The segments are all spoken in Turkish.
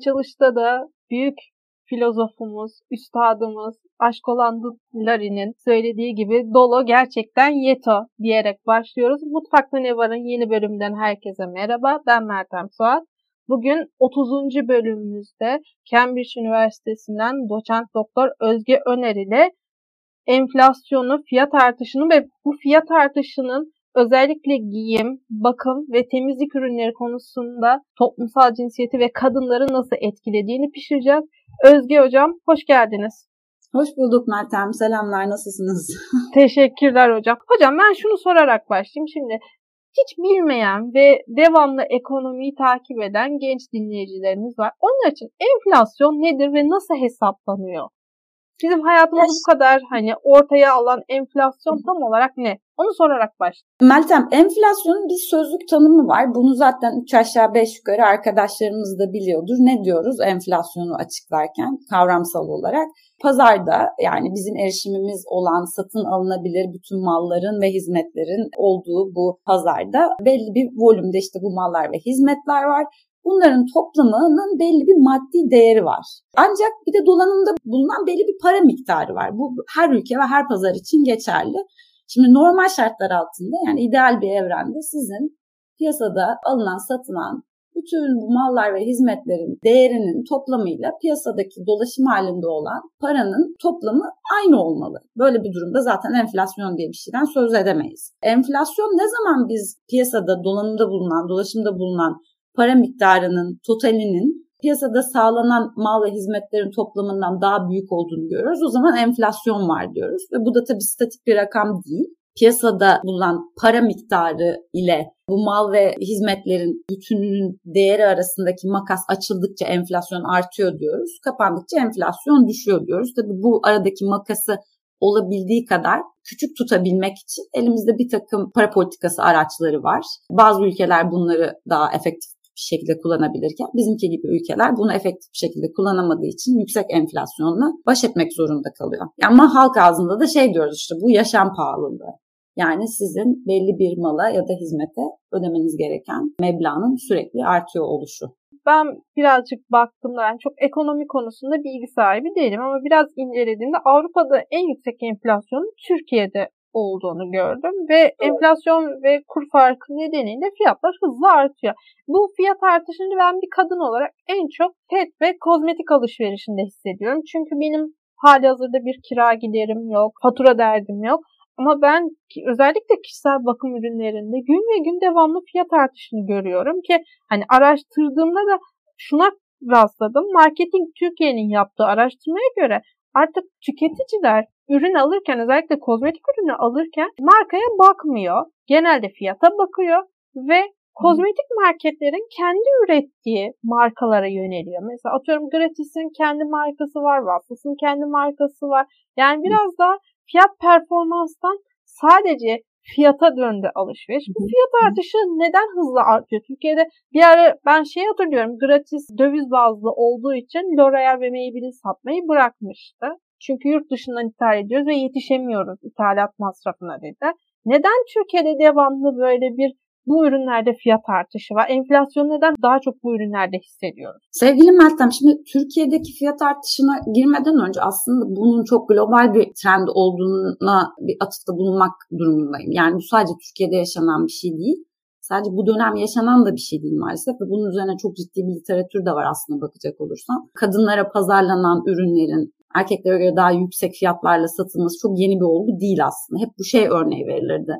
Açılışta da büyük filozofumuz, üstadımız, aşk olan Lari'nin söylediği gibi Dolo gerçekten yeto diyerek başlıyoruz. Mutfakta Ne Var'ın yeni bölümünden herkese merhaba. Ben Mertem Suat. Bugün 30. bölümümüzde Cambridge Üniversitesi'nden doçent doktor Özge Öner ile enflasyonu, fiyat artışını ve bu fiyat artışının özellikle giyim, bakım ve temizlik ürünleri konusunda toplumsal cinsiyeti ve kadınları nasıl etkilediğini pişireceğiz. Özge Hocam hoş geldiniz. Hoş bulduk Meltem. Selamlar. Nasılsınız? Teşekkürler hocam. Hocam ben şunu sorarak başlayayım. Şimdi hiç bilmeyen ve devamlı ekonomiyi takip eden genç dinleyicilerimiz var. Onun için enflasyon nedir ve nasıl hesaplanıyor? Bizim hayatımızı bu kadar hani ortaya alan enflasyon tam olarak ne? Onu sorarak başlayalım. Meltem, enflasyonun bir sözlük tanımı var. Bunu zaten 3 aşağı 5 yukarı arkadaşlarımız da biliyordur. Ne diyoruz enflasyonu açıklarken kavramsal olarak? Pazarda yani bizim erişimimiz olan satın alınabilir bütün malların ve hizmetlerin olduğu bu pazarda belli bir volümde işte bu mallar ve hizmetler var. Bunların toplamının belli bir maddi değeri var. Ancak bir de dolanımda bulunan belli bir para miktarı var. Bu her ülke ve her pazar için geçerli. Şimdi normal şartlar altında yani ideal bir evrende sizin piyasada alınan, satılan bütün bu mallar ve hizmetlerin değerinin toplamıyla piyasadaki dolaşım halinde olan paranın toplamı aynı olmalı. Böyle bir durumda zaten enflasyon diye bir şeyden söz edemeyiz. Enflasyon ne zaman biz piyasada dolanımda bulunan, dolaşımda bulunan para miktarının totalinin piyasada sağlanan mal ve hizmetlerin toplamından daha büyük olduğunu görüyoruz. O zaman enflasyon var diyoruz ve bu da tabii statik bir rakam değil. Piyasada bulunan para miktarı ile bu mal ve hizmetlerin bütününün değeri arasındaki makas açıldıkça enflasyon artıyor diyoruz. Kapandıkça enflasyon düşüyor diyoruz. Tabii bu aradaki makası olabildiği kadar küçük tutabilmek için elimizde bir takım para politikası araçları var. Bazı ülkeler bunları daha efektif bir şekilde kullanabilirken bizimki gibi ülkeler bunu efektif bir şekilde kullanamadığı için yüksek enflasyonla baş etmek zorunda kalıyor. Ama halk ağzında da şey diyoruz işte bu yaşam pahalılığı. Yani sizin belli bir mala ya da hizmete ödemeniz gereken meblağın sürekli artıyor oluşu. Ben birazcık baktığımda yani çok ekonomi konusunda bilgi sahibi değilim ama biraz incelediğimde Avrupa'da en yüksek enflasyon Türkiye'de olduğunu gördüm ve enflasyon ve kur farkı nedeniyle fiyatlar hızlı artıyor. Bu fiyat artışını ben bir kadın olarak en çok pet ve kozmetik alışverişinde hissediyorum. Çünkü benim hali hazırda bir kira giderim yok, fatura derdim yok. Ama ben özellikle kişisel bakım ürünlerinde gün ve gün devamlı fiyat artışını görüyorum ki hani araştırdığımda da şuna rastladım. Marketing Türkiye'nin yaptığı araştırmaya göre artık tüketiciler ürün alırken özellikle kozmetik ürünü alırken markaya bakmıyor. Genelde fiyata bakıyor ve kozmetik marketlerin kendi ürettiği markalara yöneliyor. Mesela atıyorum Gratis'in kendi markası var, Watsons'ın kendi markası var. Yani biraz daha fiyat performanstan sadece fiyata döndü alışveriş. Bu fiyat artışı neden hızlı artıyor? Türkiye'de bir ara ben şey hatırlıyorum gratis döviz bazlı olduğu için L'Oreal ve Maybelline satmayı bırakmıştı. Çünkü yurt dışından ithal ediyoruz ve yetişemiyoruz ithalat masrafına dedi. Neden Türkiye'de devamlı böyle bir bu ürünlerde fiyat artışı var. Enflasyon neden daha çok bu ürünlerde hissediyoruz? Sevgili Meltem şimdi Türkiye'deki fiyat artışına girmeden önce aslında bunun çok global bir trend olduğuna bir atıfta bulunmak durumundayım. Yani bu sadece Türkiye'de yaşanan bir şey değil. Sadece bu dönem yaşanan da bir şey değil maalesef ve bunun üzerine çok ciddi bir literatür de var aslında bakacak olursan. Kadınlara pazarlanan ürünlerin erkeklere göre daha yüksek fiyatlarla satılması çok yeni bir olgu değil aslında. Hep bu şey örneği verilirdi.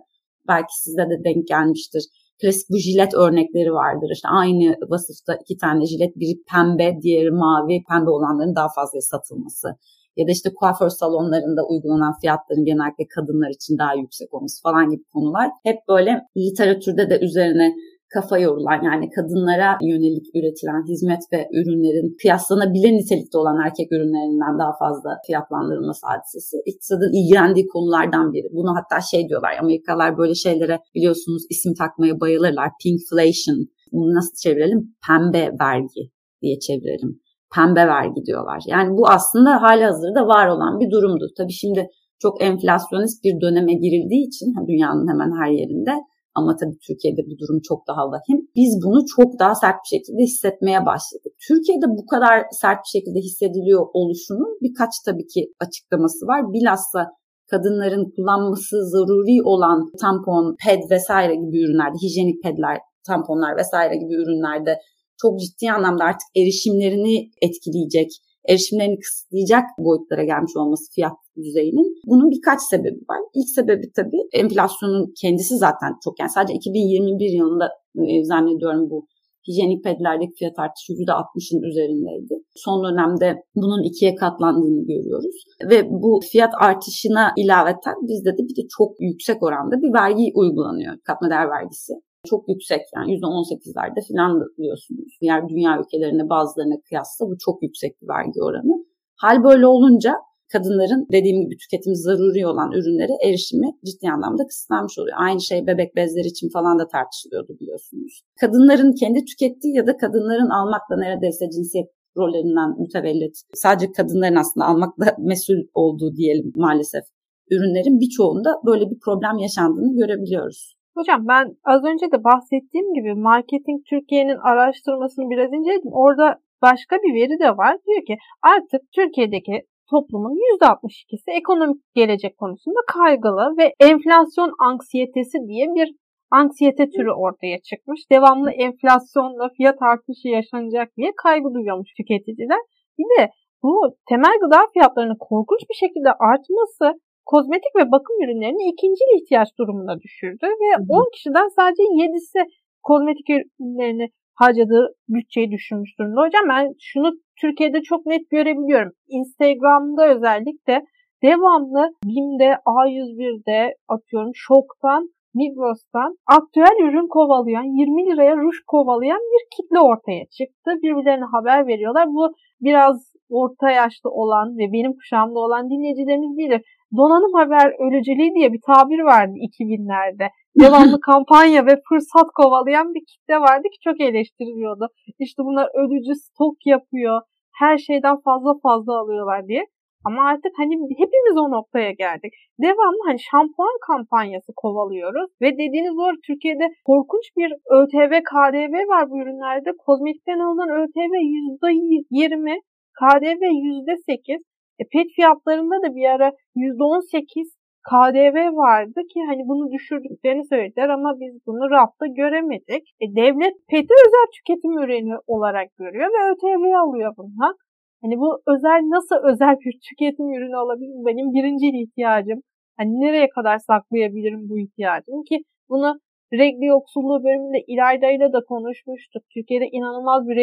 Belki size de denk gelmiştir. Klasik bu jilet örnekleri vardır. İşte aynı vasıfta iki tane jilet, biri pembe, diğeri mavi. Pembe olanların daha fazla satılması. Ya da işte kuaför salonlarında uygulanan fiyatların genellikle kadınlar için daha yüksek olması falan gibi konular. Hep böyle literatürde de üzerine kafa yorulan yani kadınlara yönelik üretilen hizmet ve ürünlerin kıyaslanabilir nitelikte olan erkek ürünlerinden daha fazla fiyatlandırılması hadisesi iktisadın ilgilendiği konulardan biri. Bunu hatta şey diyorlar Amerikalılar böyle şeylere biliyorsunuz isim takmaya bayılırlar. Pinkflation. Bunu nasıl çevirelim? Pembe vergi diye çevirelim. pembe vergi diyorlar. Yani bu aslında hali hazırda var olan bir durumdu. Tabii şimdi çok enflasyonist bir döneme girildiği için dünyanın hemen her yerinde ama tabii Türkiye'de bu durum çok daha vahim. Biz bunu çok daha sert bir şekilde hissetmeye başladık. Türkiye'de bu kadar sert bir şekilde hissediliyor oluşunun birkaç tabii ki açıklaması var. Bilhassa kadınların kullanması zaruri olan tampon, ped vesaire gibi ürünlerde, hijyenik pedler, tamponlar vesaire gibi ürünlerde çok ciddi anlamda artık erişimlerini etkileyecek, erişimlerini kısıtlayacak boyutlara gelmiş olması fiyat düzeyinin. Bunun birkaç sebebi var. İlk sebebi tabii enflasyonun kendisi zaten çok yani sadece 2021 yılında e, zannediyorum bu hijyenik pedlerdeki fiyat artışı %60'ın üzerindeydi. Son dönemde bunun ikiye katlandığını görüyoruz. Ve bu fiyat artışına ilaveten bizde de bir de çok yüksek oranda bir vergi uygulanıyor. Katma değer vergisi çok yüksek yani %18'lerde falan biliyorsunuz. Diğer dünya ülkelerine bazılarına kıyasla bu çok yüksek bir vergi oranı. Hal böyle olunca kadınların dediğim gibi tüketim zaruri olan ürünlere erişimi ciddi anlamda kısıtlanmış oluyor. Aynı şey bebek bezleri için falan da tartışılıyordu biliyorsunuz. Kadınların kendi tükettiği ya da kadınların almakla neredeyse cinsiyet rollerinden mütevellit sadece kadınların aslında almakla mesul olduğu diyelim maalesef ürünlerin birçoğunda böyle bir problem yaşandığını görebiliyoruz. Hocam ben az önce de bahsettiğim gibi Marketing Türkiye'nin araştırmasını biraz inceledim. Orada başka bir veri de var. Diyor ki artık Türkiye'deki toplumun %62'si ekonomik gelecek konusunda kaygılı ve enflasyon anksiyetesi diye bir anksiyete türü ortaya çıkmış. Devamlı enflasyonla fiyat artışı yaşanacak diye kaygı duyuyormuş tüketiciler. Bir de bu temel gıda fiyatlarının korkunç bir şekilde artması kozmetik ve bakım ürünlerini ikinci ihtiyaç durumuna düşürdü ve hı hı. 10 kişiden sadece 7'si kozmetik ürünlerini harcadığı bütçeyi düşünmüş durumda. Hocam ben şunu Türkiye'de çok net görebiliyorum. Instagram'da özellikle devamlı BİM'de, A101'de atıyorum Şok'tan, Migros'tan aktüel ürün kovalayan, 20 liraya ruj kovalayan bir kitle ortaya çıktı. Birbirlerine haber veriyorlar. Bu biraz orta yaşlı olan ve benim kuşağımda olan dinleyicilerimiz bilir donanım haber ölücülüğü diye bir tabir vardı 2000'lerde. Devamlı kampanya ve fırsat kovalayan bir kitle vardı ki çok eleştiriliyordu. İşte bunlar ölücü stok yapıyor. Her şeyden fazla fazla alıyorlar diye. Ama artık hani hepimiz o noktaya geldik. Devamlı hani şampuan kampanyası kovalıyoruz. Ve dediğiniz doğru Türkiye'de korkunç bir ÖTV, KDV var bu ürünlerde. Kozmetikten alınan ÖTV %20, KDV %8. E, pet fiyatlarında da bir ara %18 KDV vardı ki hani bunu düşürdüklerini söylediler ama biz bunu rafta göremedik. E, devlet PET'i özel tüketim ürünü olarak görüyor ve ÖTV alıyor bundan. Hani bu özel nasıl özel bir tüketim ürünü olabilir? Benim birinci ihtiyacım. Hani nereye kadar saklayabilirim bu ihtiyacımı ki bunu regli yoksulluğu bölümünde İlayda'yla da konuşmuştuk. Türkiye'de inanılmaz bir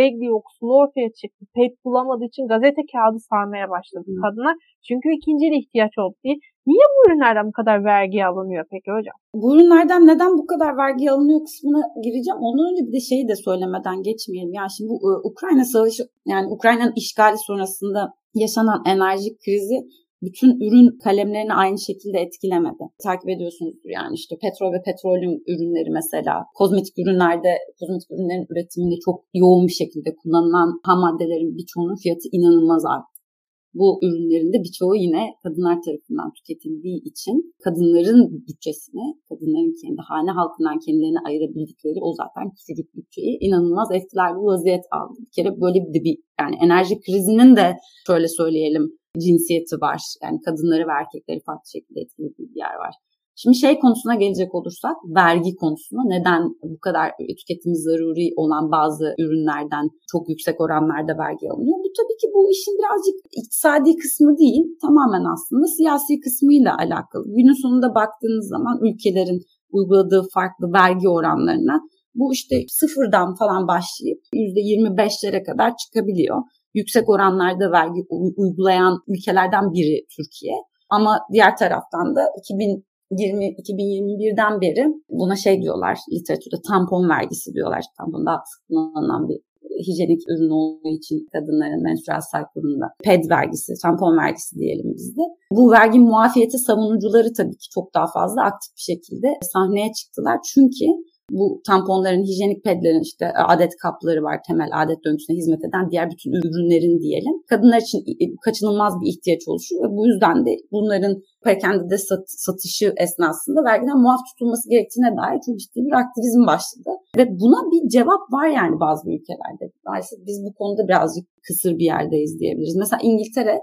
regli yoksulluğu ortaya çıktı. Pet bulamadığı için gazete kağıdı sarmaya başladı hmm. kadına. Çünkü ikinci ihtiyaç oldu diye. Niye bu ürünlerden bu kadar vergi alınıyor peki hocam? Bu ürünlerden neden bu kadar vergi alınıyor kısmına gireceğim. Ondan önce bir de şeyi de söylemeden geçmeyelim. Yani şimdi bu ıı, Ukrayna savaşı yani Ukrayna'nın işgali sonrasında yaşanan enerji krizi bütün ürün kalemlerini aynı şekilde etkilemedi. Takip ediyorsunuzdur yani işte petrol ve petrolyum ürünleri mesela kozmetik ürünlerde kozmetik ürünlerin üretiminde çok yoğun bir şekilde kullanılan ham maddelerin birçoğunun fiyatı inanılmaz arttı. Bu ürünlerin de birçoğu yine kadınlar tarafından tüketildiği için kadınların bütçesine, kadınların kendi hane halkından kendilerine ayırabildikleri o zaten küçücük bütçeyi inanılmaz etkiler bir vaziyet aldı. Bir kere böyle bir, bir yani enerji krizinin de şöyle söyleyelim cinsiyeti var. Yani kadınları ve erkekleri farklı şekilde etkilediği bir yer var. Şimdi şey konusuna gelecek olursak vergi konusuna neden bu kadar tüketim zaruri olan bazı ürünlerden çok yüksek oranlarda vergi alınıyor? Bu tabii ki bu işin birazcık iktisadi kısmı değil tamamen aslında siyasi kısmıyla alakalı. Günün sonunda baktığınız zaman ülkelerin uyguladığı farklı vergi oranlarına bu işte sıfırdan falan başlayıp %25'lere kadar çıkabiliyor yüksek oranlarda vergi uygulayan ülkelerden biri Türkiye. Ama diğer taraftan da 2020 2021'den beri buna şey diyorlar literatürde tampon vergisi diyorlar. Tampon daha kullanılan bir hijyenik ürün olduğu için kadınların menstrual cycle'ında ped vergisi, tampon vergisi diyelim bizde. Bu vergi muafiyeti savunucuları tabii ki çok daha fazla aktif bir şekilde sahneye çıktılar. Çünkü Bu tamponların, hijyenik pedlerin işte adet kapları var temel adet döngüsüne hizmet eden diğer bütün ürünlerin diyelim. Kadınlar için kaçınılmaz bir ihtiyaç oluşuyor ve bu yüzden de bunların perakende sat, satışı esnasında vergiden muaf tutulması gerektiğine dair çok ciddi bir aktivizm başladı. Ve buna bir cevap var yani bazı ülkelerde. Dolayısıyla biz bu konuda birazcık kısır bir yerdeyiz diyebiliriz. Mesela İngiltere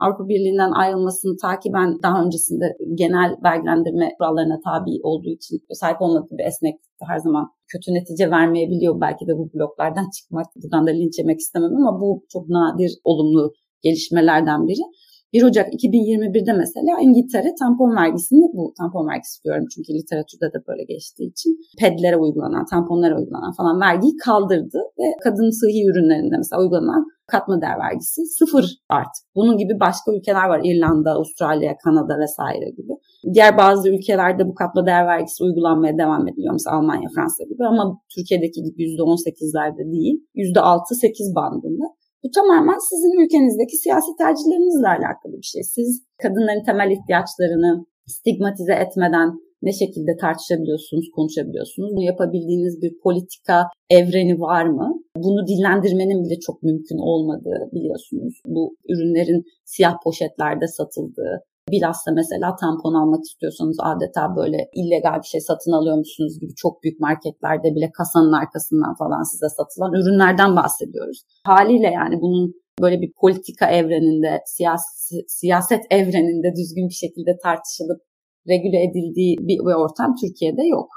Avrupa Birliği'nden ayrılmasını takiben daha öncesinde genel vergilendirme kurallarına tabi olduğu için sahip olmadığı bir esneklik her zaman kötü netice vermeyebiliyor. Belki de bu bloklardan çıkmak, buradan da linç yemek istemem ama bu çok nadir olumlu gelişmelerden biri. 1 Ocak 2021'de mesela İngiltere tampon vergisini, bu tampon vergisi diyorum çünkü literatürde de böyle geçtiği için pedlere uygulanan, tamponlara uygulanan falan vergiyi kaldırdı ve kadın sıhhi ürünlerinde mesela uygulanan katma değer vergisi sıfır artık. Bunun gibi başka ülkeler var. İrlanda, Avustralya, Kanada vesaire gibi. Diğer bazı ülkelerde bu katma değer vergisi uygulanmaya devam ediliyor. Mesela Almanya, Fransa gibi ama Türkiye'deki gibi %18'lerde değil. %6-8 bandında. Bu tamamen sizin ülkenizdeki siyasi tercihlerinizle alakalı bir şey. Siz kadınların temel ihtiyaçlarını stigmatize etmeden ne şekilde tartışabiliyorsunuz, konuşabiliyorsunuz? Bunu yapabildiğiniz bir politika evreni var mı? Bunu dillendirmenin bile çok mümkün olmadığı biliyorsunuz. Bu ürünlerin siyah poşetlerde satıldığı, Bilhassa mesela tampon almak istiyorsanız adeta böyle illegal bir şey satın alıyormuşsunuz gibi çok büyük marketlerde bile kasanın arkasından falan size satılan ürünlerden bahsediyoruz. Haliyle yani bunun böyle bir politika evreninde, siyasi, siyaset evreninde düzgün bir şekilde tartışılıp regüle edildiği bir, bir ortam Türkiye'de yok.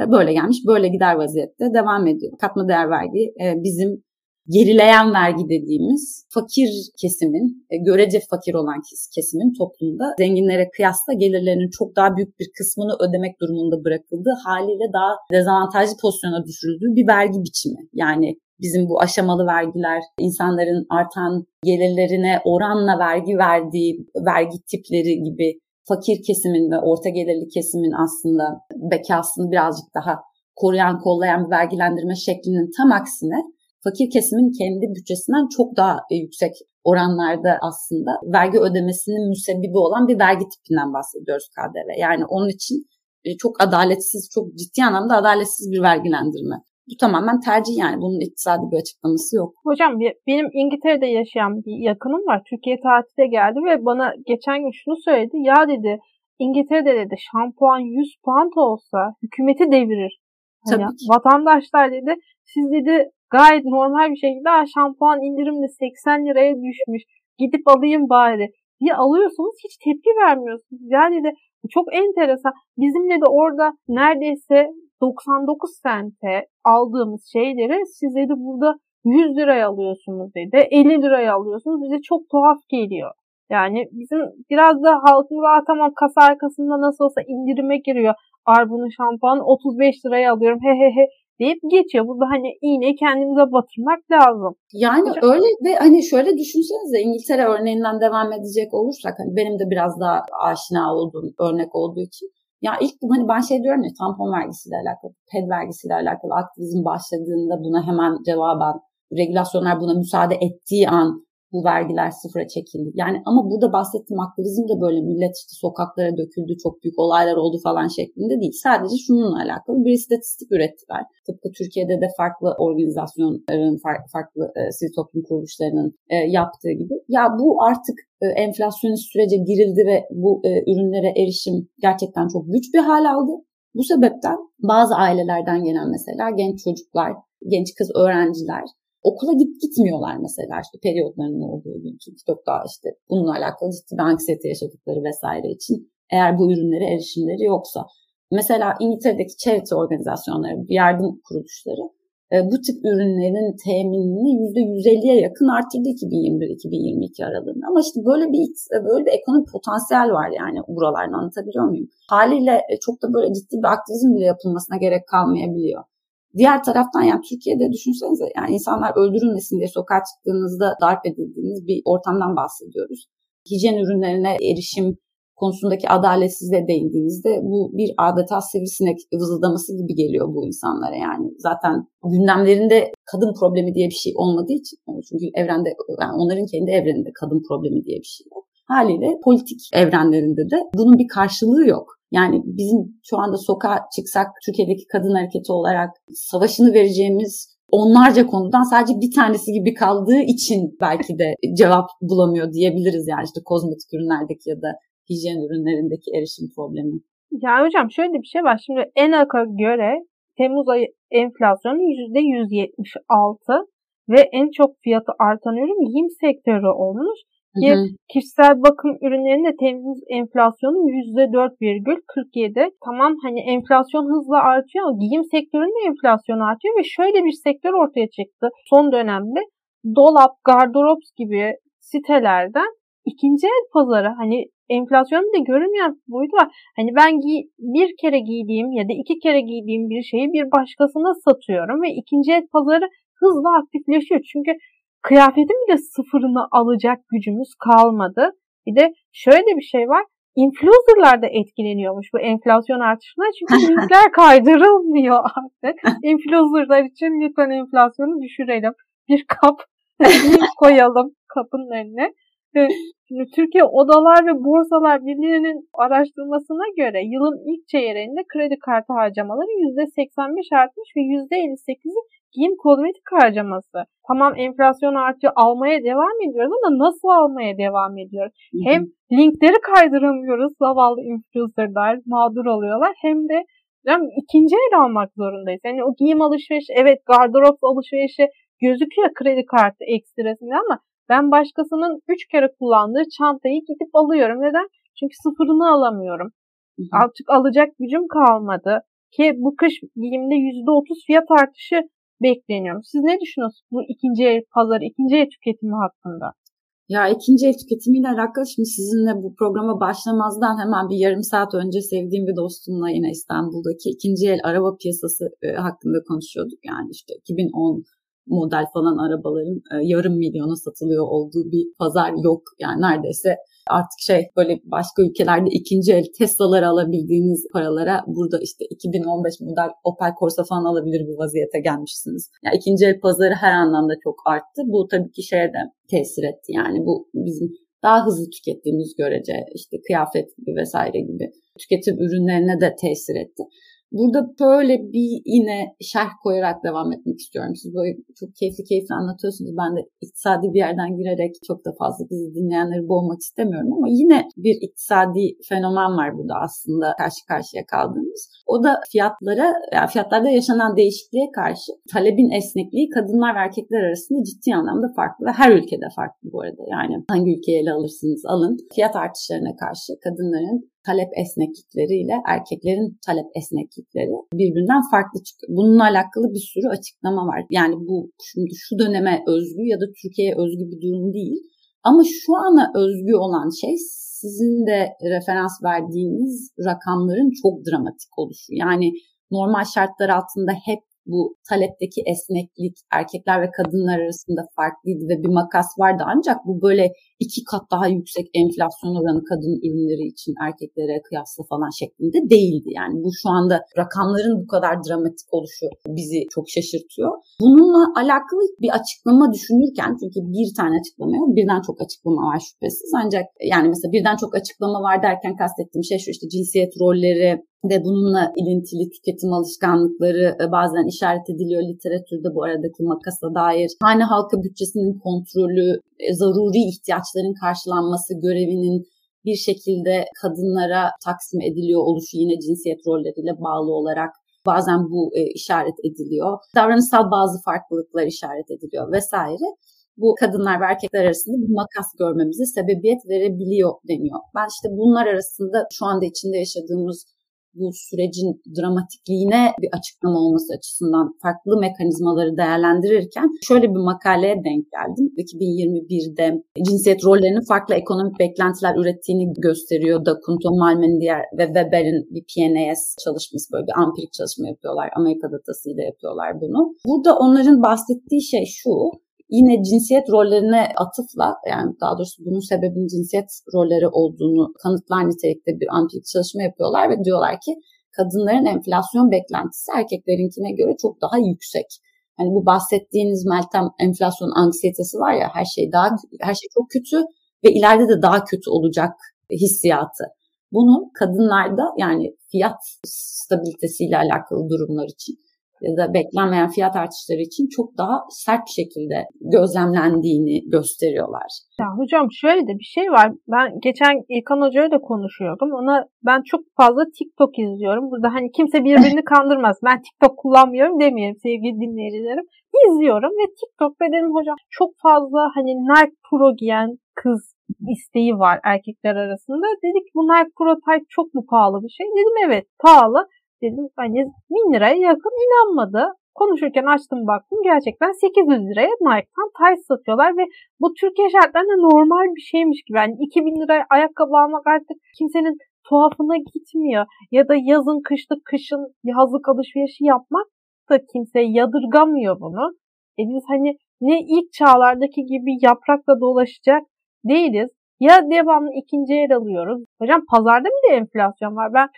E, böyle gelmiş, böyle gider vaziyette devam ediyor. Katma değer vergi e, bizim gerileyen vergi dediğimiz fakir kesimin, e, görece fakir olan kesimin toplumda zenginlere kıyasla gelirlerinin çok daha büyük bir kısmını ödemek durumunda bırakıldığı haliyle daha dezavantajlı pozisyona düşürüldüğü bir vergi biçimi. Yani bizim bu aşamalı vergiler, insanların artan gelirlerine oranla vergi verdiği vergi tipleri gibi fakir kesimin ve orta gelirli kesimin aslında bekasını birazcık daha koruyan, kollayan bir vergilendirme şeklinin tam aksine fakir kesimin kendi bütçesinden çok daha e, yüksek oranlarda aslında vergi ödemesinin müsebbibi olan bir vergi tipinden bahsediyoruz KDV. Yani onun için e, çok adaletsiz, çok ciddi anlamda adaletsiz bir vergilendirme. Bu tamamen tercih yani. Bunun iktisadi bir açıklaması yok. Hocam benim İngiltere'de yaşayan bir yakınım var. Türkiye tatile geldi ve bana geçen gün şunu söyledi. Ya dedi İngiltere'de dedi şampuan 100 pound olsa hükümeti devirir. Tabii ki. Vatandaşlar dedi siz dedi gayet normal bir şekilde şampuan indirimli 80 liraya düşmüş. Gidip alayım bari diye alıyorsunuz hiç tepki vermiyorsunuz. Yani de çok enteresan. Bizimle de orada neredeyse 99 sente aldığımız şeyleri siz dedi burada 100 liraya alıyorsunuz dedi. 50 liraya alıyorsunuz. Bize çok tuhaf geliyor. Yani bizim biraz da halkımız tamam kasa arkasında nasıl olsa indirime giriyor. Arbunun şampuanı 35 liraya alıyorum he he he deyip geçiyor. Burada hani iğneyi kendimize batırmak lazım. Yani Hocam, öyle ve hani şöyle düşünsenize İngiltere örneğinden devam edecek olursak hani benim de biraz daha aşina olduğum örnek olduğu için ya ilk hani ben şey diyorum ya tampon vergisiyle alakalı, ped vergisiyle alakalı aktivizm başladığında buna hemen cevaben regülasyonlar buna müsaade ettiği an bu vergiler sıfıra çekildi. Yani ama burada bahsettiğim aktivizm de böyle millet işte sokaklara döküldü, çok büyük olaylar oldu falan şeklinde değil. Sadece şununla alakalı bir istatistik ürettiler. Tıpkı Türkiye'de de farklı organizasyonların, farklı e, sivil toplum kuruluşlarının e, yaptığı gibi. Ya bu artık e, enflasyonist sürece girildi ve bu ürünlere erişim gerçekten çok güç bir hal aldı. Bu sebepten bazı ailelerden gelen mesela genç çocuklar, genç kız öğrenciler okula git gitmiyorlar mesela işte periyotlarının olduğu gün çünkü çok daha işte bununla alakalı ciddi anksiyete yaşadıkları vesaire için eğer bu ürünlere erişimleri yoksa. Mesela İngiltere'deki charity organizasyonları, yardım kuruluşları e, bu tip ürünlerin teminini %150'ye yakın arttırdı 2021-2022 aralığında. Ama işte böyle bir böyle bir ekonomik potansiyel var yani buralarda anlatabiliyor muyum? Haliyle e, çok da böyle ciddi bir aktivizm bile yapılmasına gerek kalmayabiliyor. Diğer taraftan yani Türkiye'de düşünsenize yani insanlar öldürülmesin diye sokağa çıktığınızda darp edildiğiniz bir ortamdan bahsediyoruz. Hijyen ürünlerine erişim konusundaki adaletsizliğe değindiğinizde bu bir adeta sivrisinek vızıldaması gibi geliyor bu insanlara yani. Zaten gündemlerinde kadın problemi diye bir şey olmadığı için çünkü evrende yani onların kendi evreninde kadın problemi diye bir şey yok. Haliyle politik evrenlerinde de bunun bir karşılığı yok. Yani bizim şu anda sokağa çıksak Türkiye'deki kadın hareketi olarak savaşını vereceğimiz onlarca konudan sadece bir tanesi gibi kaldığı için belki de cevap bulamıyor diyebiliriz yani işte kozmetik ürünlerdeki ya da hijyen ürünlerindeki erişim problemi. Ya hocam şöyle bir şey var. Şimdi ENAK'a göre Temmuz ayı enflasyonu %176 ve en çok fiyatı artan ürün giyim sektörü olmuş. Ki kişisel bakım ürünlerinin de Temmuz enflasyonu %4,47. Tamam hani enflasyon hızla artıyor ama giyim sektöründe enflasyon artıyor ve şöyle bir sektör ortaya çıktı son dönemde. Dolap, gardırop gibi sitelerden ikinci el pazarı hani enflasyonun da görünmeyen boyutu var. Hani ben giy bir kere giydiğim ya da iki kere giydiğim bir şeyi bir başkasına satıyorum ve ikinci el pazarı hızla aktifleşiyor. Çünkü kıyafetin bile sıfırını alacak gücümüz kalmadı. Bir de şöyle bir şey var. Influencerlar da etkileniyormuş bu enflasyon artışına. Çünkü linkler kaydırılmıyor artık. Influencerlar için lütfen enflasyonu düşürelim. Bir kap koyalım kapının önüne. Şimdi Türkiye Odalar ve Borsalar Birliği'nin araştırmasına göre yılın ilk çeyreğinde kredi kartı harcamaları %85 artmış ve %58'i giyim kozmetik harcaması. Tamam enflasyon artıyor almaya devam ediyoruz ama nasıl almaya devam ediyoruz? Hem linkleri kaydıramıyoruz zavallı influencerlar mağdur oluyorlar hem de yani ikinci el almak zorundayız. Yani o giyim alışverişi evet gardırop alışverişi gözüküyor kredi kartı ekstresinde ama ben başkasının üç kere kullandığı çantayı gidip alıyorum. Neden? Çünkü sıfırını alamıyorum. Artık alacak gücüm kalmadı. Ki bu kış giyimde %30 fiyat artışı bekleniyor. Siz ne düşünüyorsunuz bu ikinci el pazarı, ikinci el tüketimi hakkında? Ya ikinci el tüketimiyle alakalı şimdi sizinle bu programa başlamazdan hemen bir yarım saat önce sevdiğim bir dostumla yine İstanbul'daki ikinci el araba piyasası e, hakkında konuşuyorduk. Yani işte 2010 model falan arabaların e, yarım milyona satılıyor olduğu bir pazar yok. Yani neredeyse artık şey böyle başka ülkelerde ikinci el Tesla'lar alabildiğiniz paralara burada işte 2015 model Opel Corsa falan alabilir bir vaziyete gelmişsiniz. Yani ikinci el pazarı her anlamda çok arttı. Bu tabii ki şeye de tesir etti. Yani bu bizim daha hızlı tükettiğimiz görece işte kıyafet gibi vesaire gibi tüketim ürünlerine de tesir etti. Burada böyle bir yine şerh koyarak devam etmek istiyorum. Siz böyle çok keyifli keyifli anlatıyorsunuz. Ben de iktisadi bir yerden girerek çok da fazla bizi dinleyenleri boğmak istemiyorum ama yine bir iktisadi fenomen var burada aslında karşı karşıya kaldığımız. O da fiyatlara, yani fiyatlarda yaşanan değişikliğe karşı talebin esnekliği kadınlar ve erkekler arasında ciddi anlamda farklı ve her ülkede farklı bu arada. Yani hangi ülkeyi ele alırsınız alın. Fiyat artışlarına karşı kadınların talep esneklikleriyle erkeklerin talep esneklikleri birbirinden farklı çıkıyor. Bununla alakalı bir sürü açıklama var. Yani bu şimdi şu döneme özgü ya da Türkiye'ye özgü bir durum değil. Ama şu ana özgü olan şey sizin de referans verdiğiniz rakamların çok dramatik oluşu. Yani normal şartlar altında hep bu talepteki esneklik erkekler ve kadınlar arasında farklıydı ve bir makas vardı. Ancak bu böyle iki kat daha yüksek enflasyon oranı kadın ürünleri için erkeklere kıyasla falan şeklinde değildi. Yani bu şu anda rakamların bu kadar dramatik oluşu bizi çok şaşırtıyor. Bununla alakalı bir açıklama düşünürken çünkü bir tane açıklama yok birden çok açıklama var şüphesiz. Ancak yani mesela birden çok açıklama var derken kastettiğim şey şu işte cinsiyet rolleri, ve bununla ilintili tüketim alışkanlıkları e, bazen işaret ediliyor literatürde bu aradaki makasa dair. Hane halkı bütçesinin kontrolü, zaruri ihtiyaçların karşılanması görevinin bir şekilde kadınlara taksim ediliyor oluşu yine cinsiyet rolleriyle bağlı olarak bazen bu e, işaret ediliyor. Davranışsal bazı farklılıklar işaret ediliyor vesaire. Bu kadınlar ve erkekler arasında bir makas görmemize sebebiyet verebiliyor deniyor. Ben işte bunlar arasında şu anda içinde yaşadığımız bu sürecin dramatikliğine bir açıklama olması açısından farklı mekanizmaları değerlendirirken şöyle bir makaleye denk geldim. 2021'de cinsiyet rollerinin farklı ekonomik beklentiler ürettiğini gösteriyor da Malmen diğer ve Weber'in bir PNAS çalışması böyle bir ampirik çalışma yapıyorlar. Amerika datasıyla yapıyorlar bunu. Burada onların bahsettiği şey şu yine cinsiyet rollerine atıfla yani daha doğrusu bunun sebebinin cinsiyet rolleri olduğunu kanıtlar nitelikte bir ampirik çalışma yapıyorlar ve diyorlar ki kadınların enflasyon beklentisi erkeklerinkine göre çok daha yüksek. Hani bu bahsettiğiniz Meltem enflasyon anksiyetesi var ya her şey daha her şey çok kötü ve ileride de daha kötü olacak hissiyatı. Bunu kadınlarda yani fiyat stabilitesiyle alakalı durumlar için ya da beklenmeyen fiyat artışları için çok daha sert bir şekilde gözlemlendiğini gösteriyorlar. Ya hocam şöyle de bir şey var. Ben geçen İlkan Hoca'yla da konuşuyordum. Ona ben çok fazla TikTok izliyorum. Burada hani kimse birbirini kandırmaz. Ben TikTok kullanmıyorum demiyorum sevgili dinleyicilerim. İzliyorum ve TikTok'ta dedim hocam çok fazla hani Nike Pro giyen kız isteği var erkekler arasında. Dedik bu Nike Pro Type çok mu pahalı bir şey? Dedim evet pahalı. Dedim hani 1000 liraya yakın inanmadı. Konuşurken açtım baktım gerçekten 800 liraya Nike'tan Tice satıyorlar ve bu Türkiye şartlarında normal bir şeymiş gibi. Yani 2000 liraya ayakkabı almak artık kimsenin tuhafına gitmiyor. Ya da yazın kışlık kışın yazlık alışverişi yapmak da kimse yadırgamıyor bunu. E biz hani ne ilk çağlardaki gibi yaprakla dolaşacak değiliz. Ya devamlı ikinci el alıyoruz. Hocam pazarda mı da enflasyon var? Ben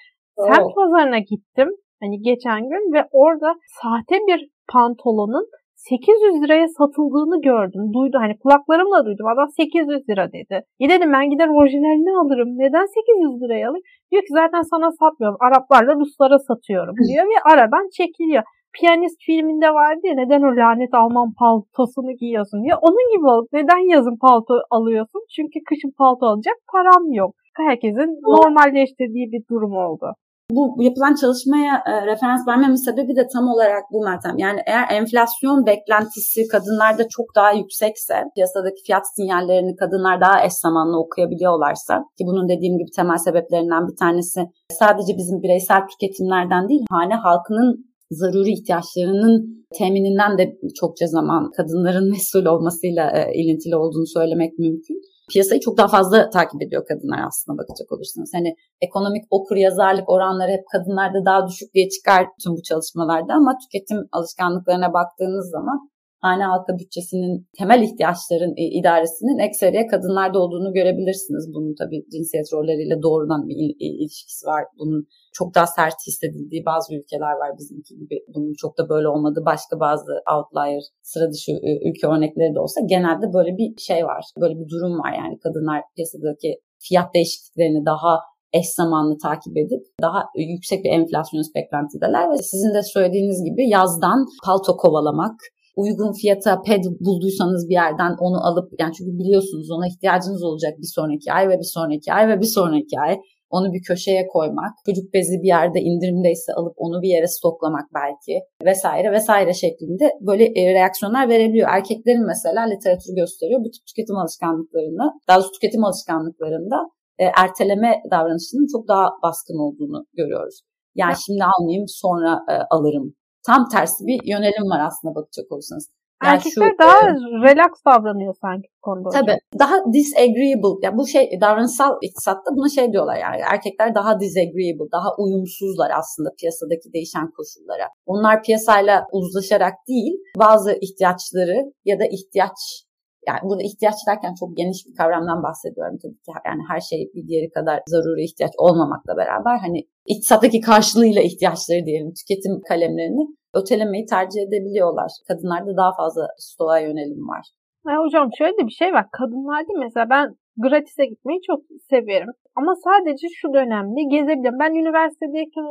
Semt pazarına gittim hani geçen gün ve orada sahte bir pantolonun 800 liraya satıldığını gördüm. Duydu hani kulaklarımla duydum. Adam 800 lira dedi. E dedim ben gider orijinalini alırım. Neden 800 liraya alayım? Diyor ki zaten sana satmıyorum. Araplarla Ruslara satıyorum diyor ve aradan çekiliyor. Piyanist filminde vardı ya neden o lanet Alman paltosunu giyiyorsun diye. Onun gibi ol. Neden yazın palto alıyorsun? Çünkü kışın palto alacak param yok. Herkesin normalleştirdiği bir durum oldu bu yapılan çalışmaya e, referans vermemin sebebi de tam olarak bu Meltem. Yani eğer enflasyon beklentisi kadınlarda çok daha yüksekse, piyasadaki fiyat sinyallerini kadınlar daha eş zamanlı okuyabiliyorlarsa ki bunun dediğim gibi temel sebeplerinden bir tanesi sadece bizim bireysel tüketimlerden değil, hane halkının zaruri ihtiyaçlarının temininden de çokça zaman kadınların mesul olmasıyla e, ilintili olduğunu söylemek mümkün piyasayı çok daha fazla takip ediyor kadınlar aslında bakacak olursanız. Hani ekonomik okur yazarlık oranları hep kadınlarda daha düşük diye çıkar tüm bu çalışmalarda ama tüketim alışkanlıklarına baktığınız zaman hane halka bütçesinin temel ihtiyaçların idaresinin ekseriye kadınlarda olduğunu görebilirsiniz. Bunun tabii cinsiyet rolleriyle doğrudan bir ilişkisi var. Bunun çok daha sert hissedildiği bazı ülkeler var bizimki gibi. Bunun çok da böyle olmadığı başka bazı outlier sıra dışı ülke örnekleri de olsa genelde böyle bir şey var. Böyle bir durum var yani kadınlar piyasadaki fiyat değişikliklerini daha eş zamanlı takip edip daha yüksek bir enflasyonist beklentideler ve sizin de söylediğiniz gibi yazdan palto kovalamak, uygun fiyata ped bulduysanız bir yerden onu alıp yani çünkü biliyorsunuz ona ihtiyacınız olacak bir sonraki ay ve bir sonraki ay ve bir sonraki ay onu bir köşeye koymak, çocuk bezi bir yerde indirimdeyse alıp onu bir yere stoklamak belki vesaire vesaire şeklinde böyle e, reaksiyonlar verebiliyor. Erkeklerin mesela literatür gösteriyor bu tip tüketim alışkanlıklarında, daha doğrusu tüketim alışkanlıklarında e, erteleme davranışının çok daha baskın olduğunu görüyoruz. Yani şimdi almayayım sonra e, alırım tam tersi bir yönelim var aslında bakacak olursanız. Yani Erkekler şu, daha e, relax davranıyor sanki bu konuda. Tabii. Hocam. Daha disagreeable. Yani bu şey davranışsal iktisatta buna şey diyorlar yani. Erkekler daha disagreeable, daha uyumsuzlar aslında piyasadaki değişen koşullara. Onlar piyasayla uzlaşarak değil, bazı ihtiyaçları ya da ihtiyaç yani burada ihtiyaç derken çok geniş bir kavramdan bahsediyorum tabii ki. Yani her şey bir diğeri kadar zaruri ihtiyaç olmamakla beraber hani iktisattaki karşılığıyla ihtiyaçları diyelim tüketim kalemlerini ötelemeyi tercih edebiliyorlar. Kadınlarda daha fazla stoğa yönelim var. Ya hocam şöyle bir şey var. Kadınlarda mesela ben gratis'e gitmeyi çok severim. Ama sadece şu dönemde gezebilirim. Ben üniversitedeyken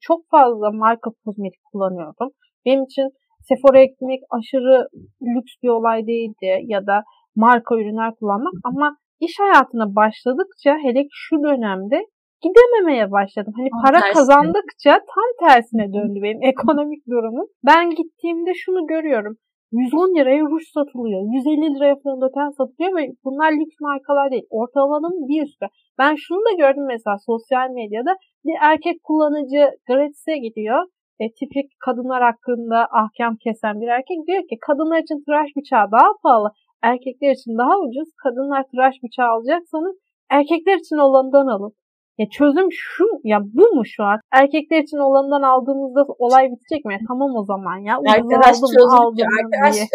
çok fazla marka kozmetik kullanıyordum. Benim için Sephora'ya gitmek aşırı lüks bir olay değildi ya da marka ürünler kullanmak ama iş hayatına başladıkça hele şu dönemde gidememeye başladım. Hani tam para tersine. kazandıkça tam tersine döndü benim ekonomik durumum. Ben gittiğimde şunu görüyorum. 110 liraya ruj satılıyor. 150 liraya fondöten satılıyor ve bunlar lüks markalar değil. Ortalamanın bir üstü. Ben şunu da gördüm mesela sosyal medyada. Bir erkek kullanıcı gratis'e gidiyor e, tipik kadınlar hakkında ahkam kesen bir erkek diyor ki kadınlar için tıraş bıçağı daha pahalı, erkekler için daha ucuz. Kadınlar tıraş bıçağı alacaksanız erkekler için olanından alın. Ya çözüm şu, ya bu mu şu an? Erkekler için olanından aldığımızda olay bitecek mi? Tamam o zaman ya. Arkadaş aldım, çözüm, aldım arkadaş diye.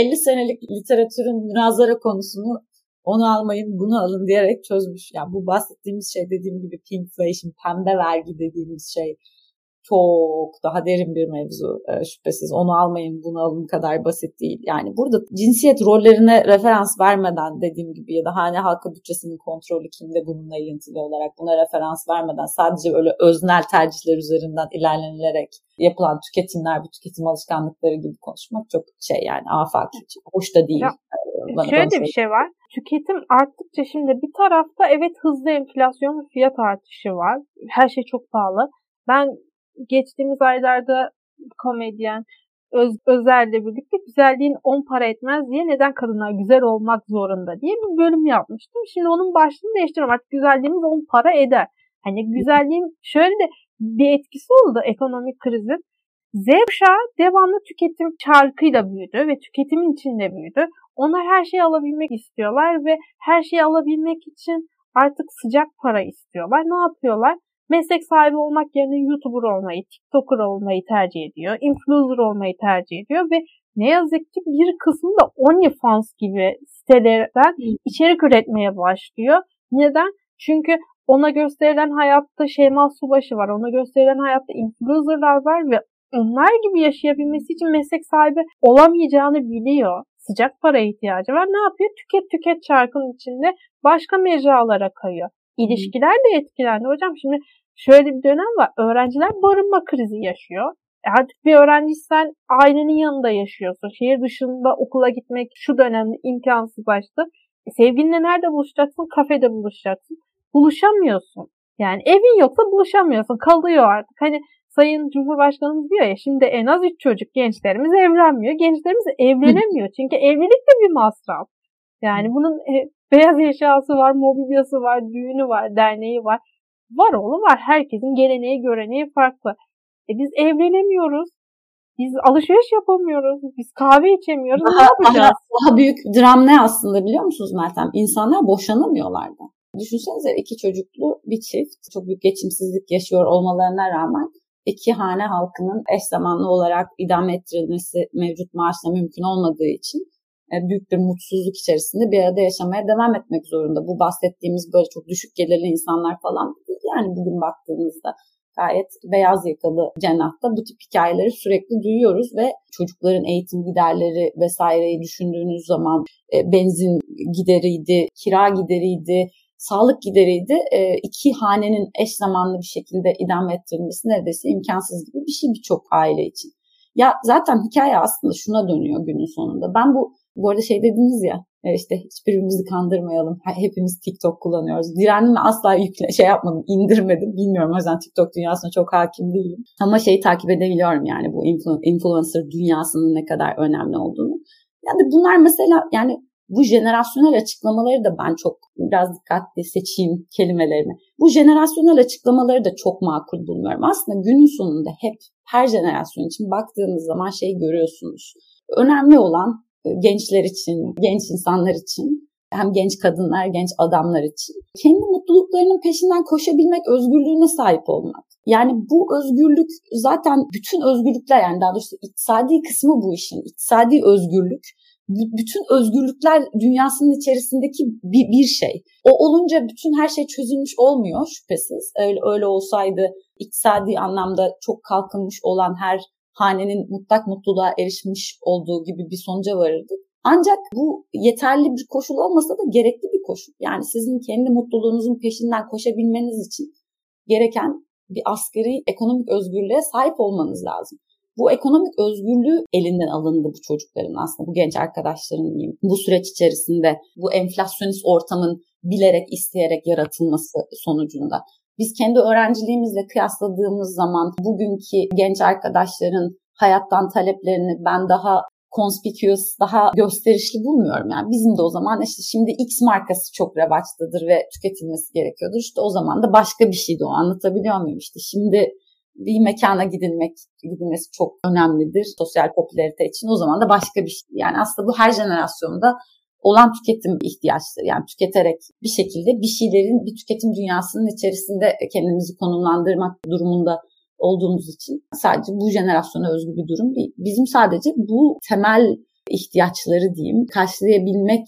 50, 50 senelik literatürün münazara konusunu onu almayın bunu alın diyerek çözmüş. Yani bu bahsettiğimiz şey dediğim gibi pinkflation, pembe vergi dediğimiz şey çok daha derin bir mevzu e, şüphesiz. Onu almayın bunu alın kadar basit değil. Yani burada cinsiyet rollerine referans vermeden dediğim gibi ya da hane halka bütçesinin kontrolü kimde bununla ilintili olarak buna referans vermeden sadece öyle öznel tercihler üzerinden ilerlenilerek yapılan tüketimler, bu tüketim alışkanlıkları gibi konuşmak çok şey yani afaki, hoş da değil. Ya, bana, şöyle bana bir şey var. Tüketim arttıkça şimdi bir tarafta evet hızlı enflasyon fiyat artışı var. Her şey çok pahalı. Ben geçtiğimiz aylarda komedyen Öz, Özer'le birlikte güzelliğin 10 para etmez diye neden kadınlar güzel olmak zorunda diye bir bölüm yapmıştım. Şimdi onun başlığını değiştiriyorum. Artık güzelliğimiz 10 para eder. Hani güzelliğin şöyle de bir etkisi oldu ekonomik krizin. Z kuşağı devamlı tüketim çarkıyla büyüdü ve tüketimin içinde büyüdü. Onlar her şeyi alabilmek istiyorlar ve her şeyi alabilmek için artık sıcak para istiyorlar. Ne yapıyorlar? Meslek sahibi olmak yerine YouTuber olmayı, TikToker olmayı tercih ediyor. Influencer olmayı tercih ediyor ve ne yazık ki bir kısmı da OnlyFans gibi sitelerden içerik üretmeye başlıyor. Neden? Çünkü ona gösterilen hayatta Şeyma Subaşı var. Ona gösterilen hayatta influencerlar var ve onlar gibi yaşayabilmesi için meslek sahibi olamayacağını biliyor. Sıcak para ihtiyacı var. Ne yapıyor? Tüket tüket çarkının içinde başka mecralara kayıyor. İlişkiler de etkilendi. Hocam şimdi şöyle bir dönem var. Öğrenciler barınma krizi yaşıyor. E artık bir öğrenciysen ailenin yanında yaşıyorsun. Şehir dışında okula gitmek şu dönemde imkansızlaştı. E sevgilinle nerede buluşacaksın? Kafede buluşacaksın. Buluşamıyorsun. Yani evin yoksa buluşamıyorsun. Kalıyor artık. Hani Sayın Cumhurbaşkanımız diyor ya şimdi en az 3 çocuk gençlerimiz evlenmiyor. Gençlerimiz evlenemiyor. Çünkü evlilik de bir masraf. Yani bunun e, beyaz eşyası var, mobilyası var, düğünü var, derneği var. Var oğlum var. Herkesin geleneği, göreneği farklı. E biz evlenemiyoruz. Biz alışveriş yapamıyoruz. Biz kahve içemiyoruz. Daha, ne yapacağız? Daha, daha büyük dram ne aslında biliyor musunuz Meltem? İnsanlar boşanamıyorlar da. Düşünsenize iki çocuklu bir çift çok büyük geçimsizlik yaşıyor olmalarına rağmen iki hane halkının eş zamanlı olarak idame ettirilmesi mevcut maaşla mümkün olmadığı için büyük bir mutsuzluk içerisinde bir arada yaşamaya devam etmek zorunda. Bu bahsettiğimiz böyle çok düşük gelirli insanlar falan yani bugün baktığımızda gayet beyaz yakalı cenahta bu tip hikayeleri sürekli duyuyoruz ve çocukların eğitim giderleri vesaireyi düşündüğünüz zaman e, benzin gideriydi, kira gideriydi, sağlık gideriydi. E, iki hanenin eş zamanlı bir şekilde idame ettirilmesi neredeyse imkansız gibi bir şey birçok aile için. Ya zaten hikaye aslında şuna dönüyor günün sonunda. Ben bu bu arada şey dediniz ya e, işte hiçbirimizi kandırmayalım. Hepimiz TikTok kullanıyoruz. Direndim asla yükle, şey yapmadım, indirmedim. Bilmiyorum o yüzden TikTok dünyasına çok hakim değilim. Ama şeyi takip edebiliyorum yani bu influencer dünyasının ne kadar önemli olduğunu. Yani bunlar mesela yani bu jenerasyonel açıklamaları da ben çok biraz dikkatli seçeyim kelimelerimi. Bu jenerasyonel açıklamaları da çok makul bulmuyorum. Aslında günün sonunda hep her jenerasyon için baktığınız zaman şey görüyorsunuz. Önemli olan gençler için, genç insanlar için hem genç kadınlar, genç adamlar için kendi mutluluklarının peşinden koşabilmek özgürlüğüne sahip olmak. Yani bu özgürlük zaten bütün özgürlükler yani daha doğrusu iktisadi kısmı bu işin. İktisadi özgürlük bütün özgürlükler dünyasının içerisindeki bir, bir şey. O olunca bütün her şey çözülmüş olmuyor şüphesiz. Öyle, öyle olsaydı iktisadi anlamda çok kalkınmış olan her hanenin mutlak mutluluğa erişmiş olduğu gibi bir sonuca varırdık. Ancak bu yeterli bir koşul olmasa da gerekli bir koşul. Yani sizin kendi mutluluğunuzun peşinden koşabilmeniz için gereken bir askeri ekonomik özgürlüğe sahip olmanız lazım. Bu ekonomik özgürlüğü elinden alındı bu çocukların aslında, bu genç arkadaşların. Bu süreç içerisinde bu enflasyonist ortamın bilerek, isteyerek yaratılması sonucunda. Biz kendi öğrenciliğimizle kıyasladığımız zaman bugünkü genç arkadaşların hayattan taleplerini ben daha conspicuous, daha gösterişli bulmuyorum. Yani bizim de o zaman işte şimdi X markası çok revaçtadır ve tüketilmesi gerekiyordur. İşte o zaman da başka bir şeydi o anlatabiliyor muyum? İşte şimdi bir mekana gidilmek gidilmesi çok önemlidir sosyal popülarite için. O zaman da başka bir şey. Yani aslında bu her jenerasyonda olan tüketim ihtiyaçları yani tüketerek bir şekilde bir şeylerin bir tüketim dünyasının içerisinde kendimizi konumlandırmak durumunda olduğumuz için sadece bu jenerasyona özgü bir durum değil. Bizim sadece bu temel ihtiyaçları diyeyim karşılayabilmek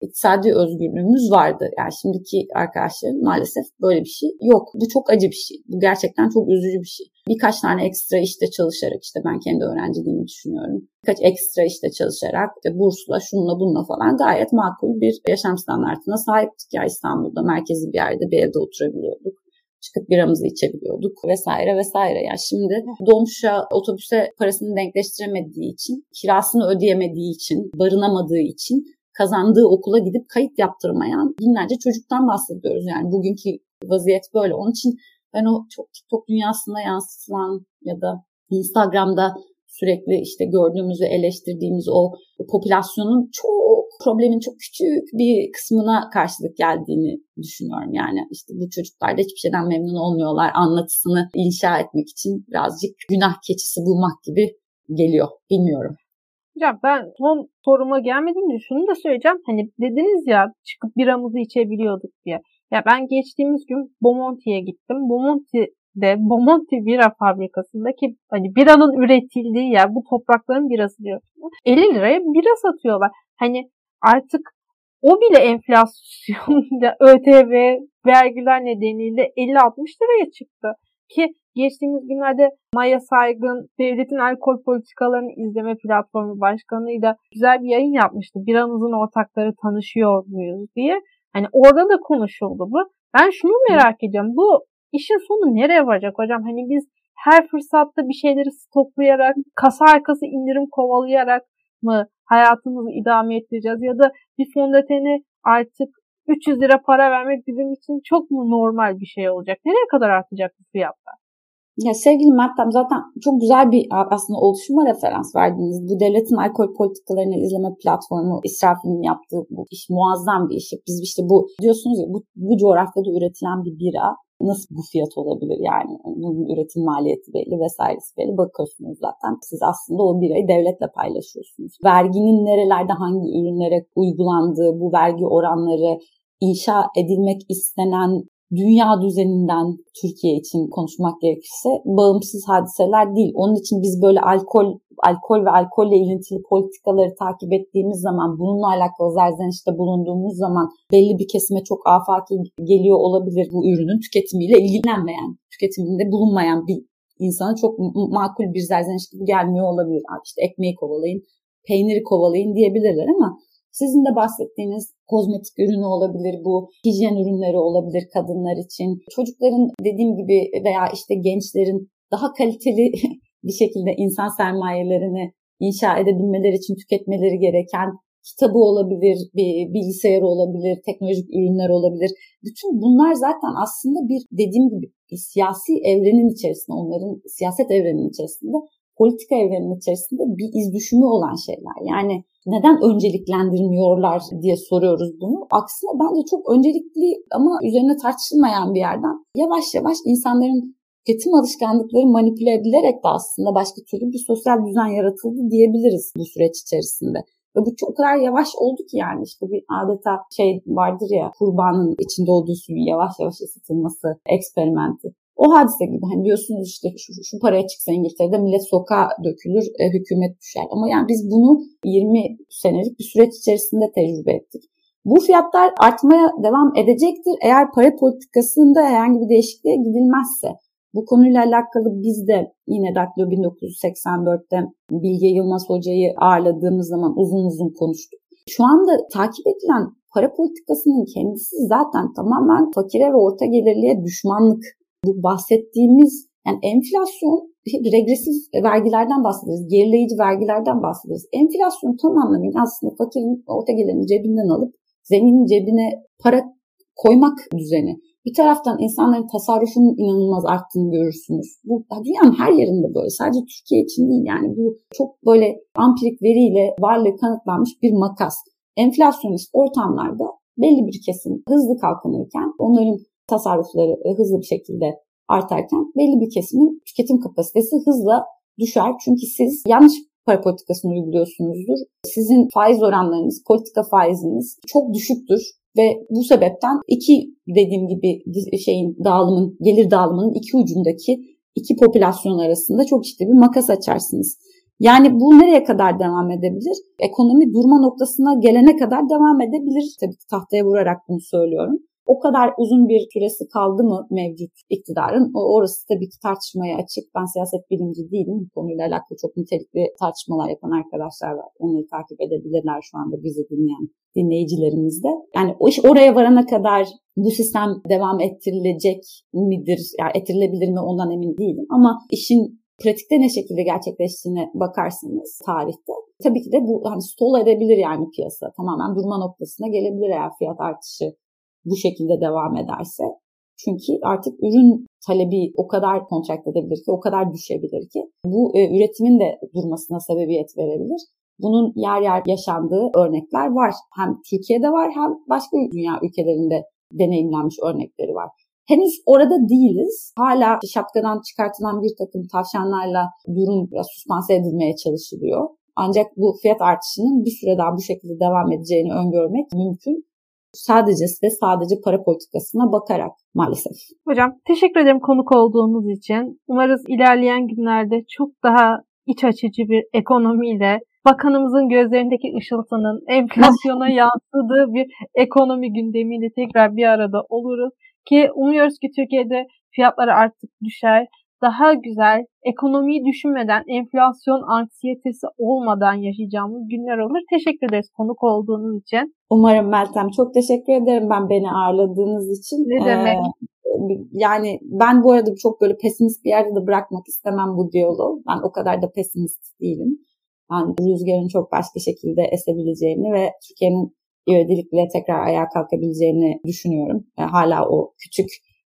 iktisadi özgürlüğümüz vardı. Yani şimdiki arkadaşların maalesef böyle bir şey yok. Bu çok acı bir şey. Bu gerçekten çok üzücü bir şey. Birkaç tane ekstra işte çalışarak işte ben kendi öğrenciliğimi düşünüyorum. Birkaç ekstra işte çalışarak işte bursla şunla bununla falan gayet makul bir yaşam standartına sahiptik ya İstanbul'da merkezi bir yerde bir evde oturabiliyorduk çıkıp biramızı içebiliyorduk vesaire vesaire. Yani şimdi dolmuşa, otobüse parasını denkleştiremediği için, kirasını ödeyemediği için, barınamadığı için kazandığı okula gidip kayıt yaptırmayan binlerce çocuktan bahsediyoruz. Yani bugünkü vaziyet böyle. Onun için ben o çok TikTok dünyasında yansıtılan ya da Instagram'da sürekli işte gördüğümüz ve eleştirdiğimiz o popülasyonun çok problemin çok küçük bir kısmına karşılık geldiğini düşünüyorum. Yani işte bu çocuklar da hiçbir şeyden memnun olmuyorlar. Anlatısını inşa etmek için birazcık günah keçisi bulmak gibi geliyor. Bilmiyorum. Hocam ben son soruma gelmediğim için şunu da söyleyeceğim. Hani dediniz ya çıkıp biramızı içebiliyorduk diye. Ya ben geçtiğimiz gün Bomonti'ye gittim. Bomonti'de Bomonti bira fabrikasındaki hani biranın üretildiği yer bu toprakların birası diyor. 50 liraya bira satıyorlar. Hani artık o bile enflasyonda ÖTV vergiler nedeniyle 50-60 liraya çıktı. Ki geçtiğimiz günlerde Maya Saygın devletin alkol politikalarını izleme platformu başkanıyla güzel bir yayın yapmıştı. Biranızın ortakları tanışıyor muyuz diye. Hani orada da konuşuldu bu. Ben şunu merak ediyorum. Bu işin sonu nereye varacak hocam? Hani biz her fırsatta bir şeyleri stoklayarak, kasa arkası indirim kovalayarak mı hayatımızı idame ettireceğiz ya da bir fondöteni artık 300 lira para vermek bizim için çok mu normal bir şey olacak? Nereye kadar artacak bu fiyatlar? Ya sevgili Meltem zaten çok güzel bir aslında oluşuma referans verdiniz. Bu devletin alkol politikalarını izleme platformu İsrafil'in yaptığı bu iş muazzam bir iş. Biz işte bu diyorsunuz ya bu, bu coğrafyada üretilen bir bira nasıl bu fiyat olabilir yani bunun üretim maliyeti belli vesairesi belli bakıyorsunuz zaten siz aslında o birayı devletle paylaşıyorsunuz. Verginin nerelerde hangi ürünlere uygulandığı bu vergi oranları inşa edilmek istenen dünya düzeninden Türkiye için konuşmak gerekirse bağımsız hadiseler değil. Onun için biz böyle alkol alkol ve alkolle ilintili politikaları takip ettiğimiz zaman bununla alakalı zerzenişte bulunduğumuz zaman belli bir kesime çok afaki geliyor olabilir bu ürünün tüketimiyle ilgilenmeyen, tüketiminde bulunmayan bir insana çok makul bir zerzeniş gibi gelmiyor olabilir. İşte ekmeği kovalayın, peyniri kovalayın diyebilirler ama sizin de bahsettiğiniz kozmetik ürünü olabilir bu, hijyen ürünleri olabilir kadınlar için. Çocukların dediğim gibi veya işte gençlerin daha kaliteli bir şekilde insan sermayelerini inşa edebilmeleri için tüketmeleri gereken kitabı olabilir, bir bilgisayarı olabilir, teknolojik ürünler olabilir. Bütün bunlar zaten aslında bir dediğim gibi bir siyasi evrenin içerisinde, onların siyaset evrenin içerisinde, politika evrenin içerisinde bir iz düşümü olan şeyler. Yani neden önceliklendirmiyorlar diye soruyoruz bunu. Aksine bence çok öncelikli ama üzerine tartışılmayan bir yerden yavaş yavaş insanların tüketim alışkanlıkları manipüle edilerek de aslında başka türlü bir sosyal düzen yaratıldı diyebiliriz bu süreç içerisinde. Ve bu çok kadar yavaş oldu ki yani işte bir adeta şey vardır ya kurbanın içinde olduğu suyun yavaş yavaş ısıtılması eksperimenti. O hadise gibi hani diyorsunuz işte şu, şu paraya çıksa İngiltere'de millet sokağa dökülür, e, hükümet düşer. Ama yani biz bunu 20 senelik bir süreç içerisinde tecrübe ettik. Bu fiyatlar artmaya devam edecektir eğer para politikasında herhangi bir değişikliğe gidilmezse. Bu konuyla alakalı biz de yine Daktilo 1984'te Bilge Yılmaz Hoca'yı ağırladığımız zaman uzun uzun konuştuk. Şu anda takip edilen para politikasının kendisi zaten tamamen fakire ve orta gelirliye düşmanlık bu bahsettiğimiz yani enflasyon regresif vergilerden bahsederiz, gerileyici vergilerden bahsederiz. Enflasyon tam anlamıyla aslında fakirin orta gelirin cebinden alıp zenginin cebine para koymak düzeni. Bir taraftan insanların tasarrufunun inanılmaz arttığını görürsünüz. Bu dünyanın her yerinde böyle. Sadece Türkiye için değil yani bu çok böyle ampirik veriyle varlığı kanıtlanmış bir makas. Enflasyonist ortamlarda belli bir kesim hızlı kalkınırken onların tasarrufları e, hızlı bir şekilde artarken belli bir kesimin tüketim kapasitesi hızla düşer. Çünkü siz yanlış para politikasını uyguluyorsunuzdur. Sizin faiz oranlarınız, politika faiziniz çok düşüktür ve bu sebepten iki dediğim gibi şeyin dağılımın, gelir dağılımının iki ucundaki iki popülasyon arasında çok ciddi bir makas açarsınız. Yani bu nereye kadar devam edebilir? Ekonomi durma noktasına gelene kadar devam edebilir. Tabii tahtaya vurarak bunu söylüyorum. O kadar uzun bir süresi kaldı mı mevcut iktidarın? Orası tabii ki tartışmaya açık. Ben siyaset bilimci değilim. Bu konuyla alakalı çok nitelikli tartışmalar yapan arkadaşlar var. Onları takip edebilirler şu anda bizi dinleyen dinleyicilerimiz de. Yani o iş oraya varana kadar bu sistem devam ettirilecek midir? Yani ettirilebilir mi ondan emin değilim. Ama işin pratikte ne şekilde gerçekleştiğine bakarsınız tarihte. Tabii ki de bu hani stol edebilir yani piyasa. Tamamen durma noktasına gelebilir eğer fiyat artışı bu şekilde devam ederse. Çünkü artık ürün talebi o kadar kontrat edebilir ki, o kadar düşebilir ki bu e, üretimin de durmasına sebebiyet verebilir. Bunun yer yer yaşandığı örnekler var. Hem Türkiye'de var hem başka dünya ülkelerinde deneyimlenmiş örnekleri var. Henüz orada değiliz. Hala şapkadan çıkartılan bir takım tavşanlarla durum biraz süspanse edilmeye çalışılıyor. Ancak bu fiyat artışının bir süre daha bu şekilde devam edeceğini öngörmek mümkün sadece ve sadece para politikasına bakarak maalesef. Hocam teşekkür ederim konuk olduğunuz için. Umarız ilerleyen günlerde çok daha iç açıcı bir ekonomiyle bakanımızın gözlerindeki ışıltının enflasyona yansıdığı bir ekonomi gündemiyle tekrar bir arada oluruz. Ki umuyoruz ki Türkiye'de fiyatları artık düşer daha güzel, ekonomiyi düşünmeden, enflasyon anksiyetesi olmadan yaşayacağımız günler olur. Teşekkür ederiz konuk olduğunuz için. Umarım Meltem. Çok teşekkür ederim ben beni ağırladığınız için. Ne demek? Ee, yani ben bu arada çok böyle pesimist bir yerde de bırakmak istemem bu diyaloğu. Ben o kadar da pesimist değilim. Ben rüzgarın çok başka şekilde esebileceğini ve Türkiye'nin ivedilikle tekrar ayağa kalkabileceğini düşünüyorum. Hala o küçük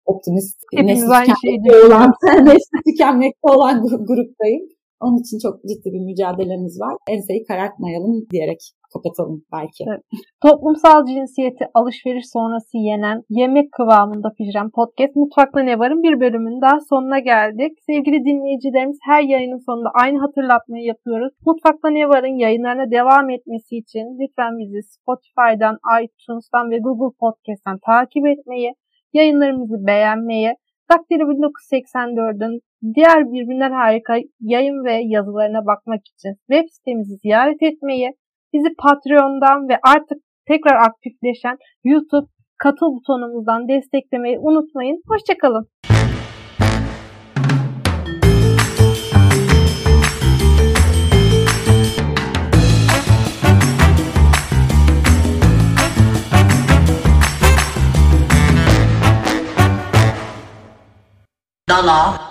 optimist Hepimiz nesli şeyi olan, nesli tükenmekte olan gruptayım. Onun için çok ciddi bir mücadelemiz var. Enseyi karartmayalım diyerek kapatalım belki. Evet. Toplumsal cinsiyeti alışveriş sonrası yenen yemek kıvamında pişiren podcast Mutfakta Ne Var'ın bir bölümünün daha sonuna geldik. Sevgili dinleyicilerimiz her yayının sonunda aynı hatırlatmayı yapıyoruz. Mutfakta Ne Var'ın yayınlarına devam etmesi için lütfen bizi Spotify'dan, iTunes'tan ve Google Podcast'tan takip etmeyi, yayınlarımızı beğenmeyi, Daktilo 1984'ün diğer birbirinden harika yayın ve yazılarına bakmak için web sitemizi ziyaret etmeyi, bizi Patreon'dan ve artık tekrar aktifleşen YouTube katıl butonumuzdan desteklemeyi unutmayın. Hoşçakalın. 当劳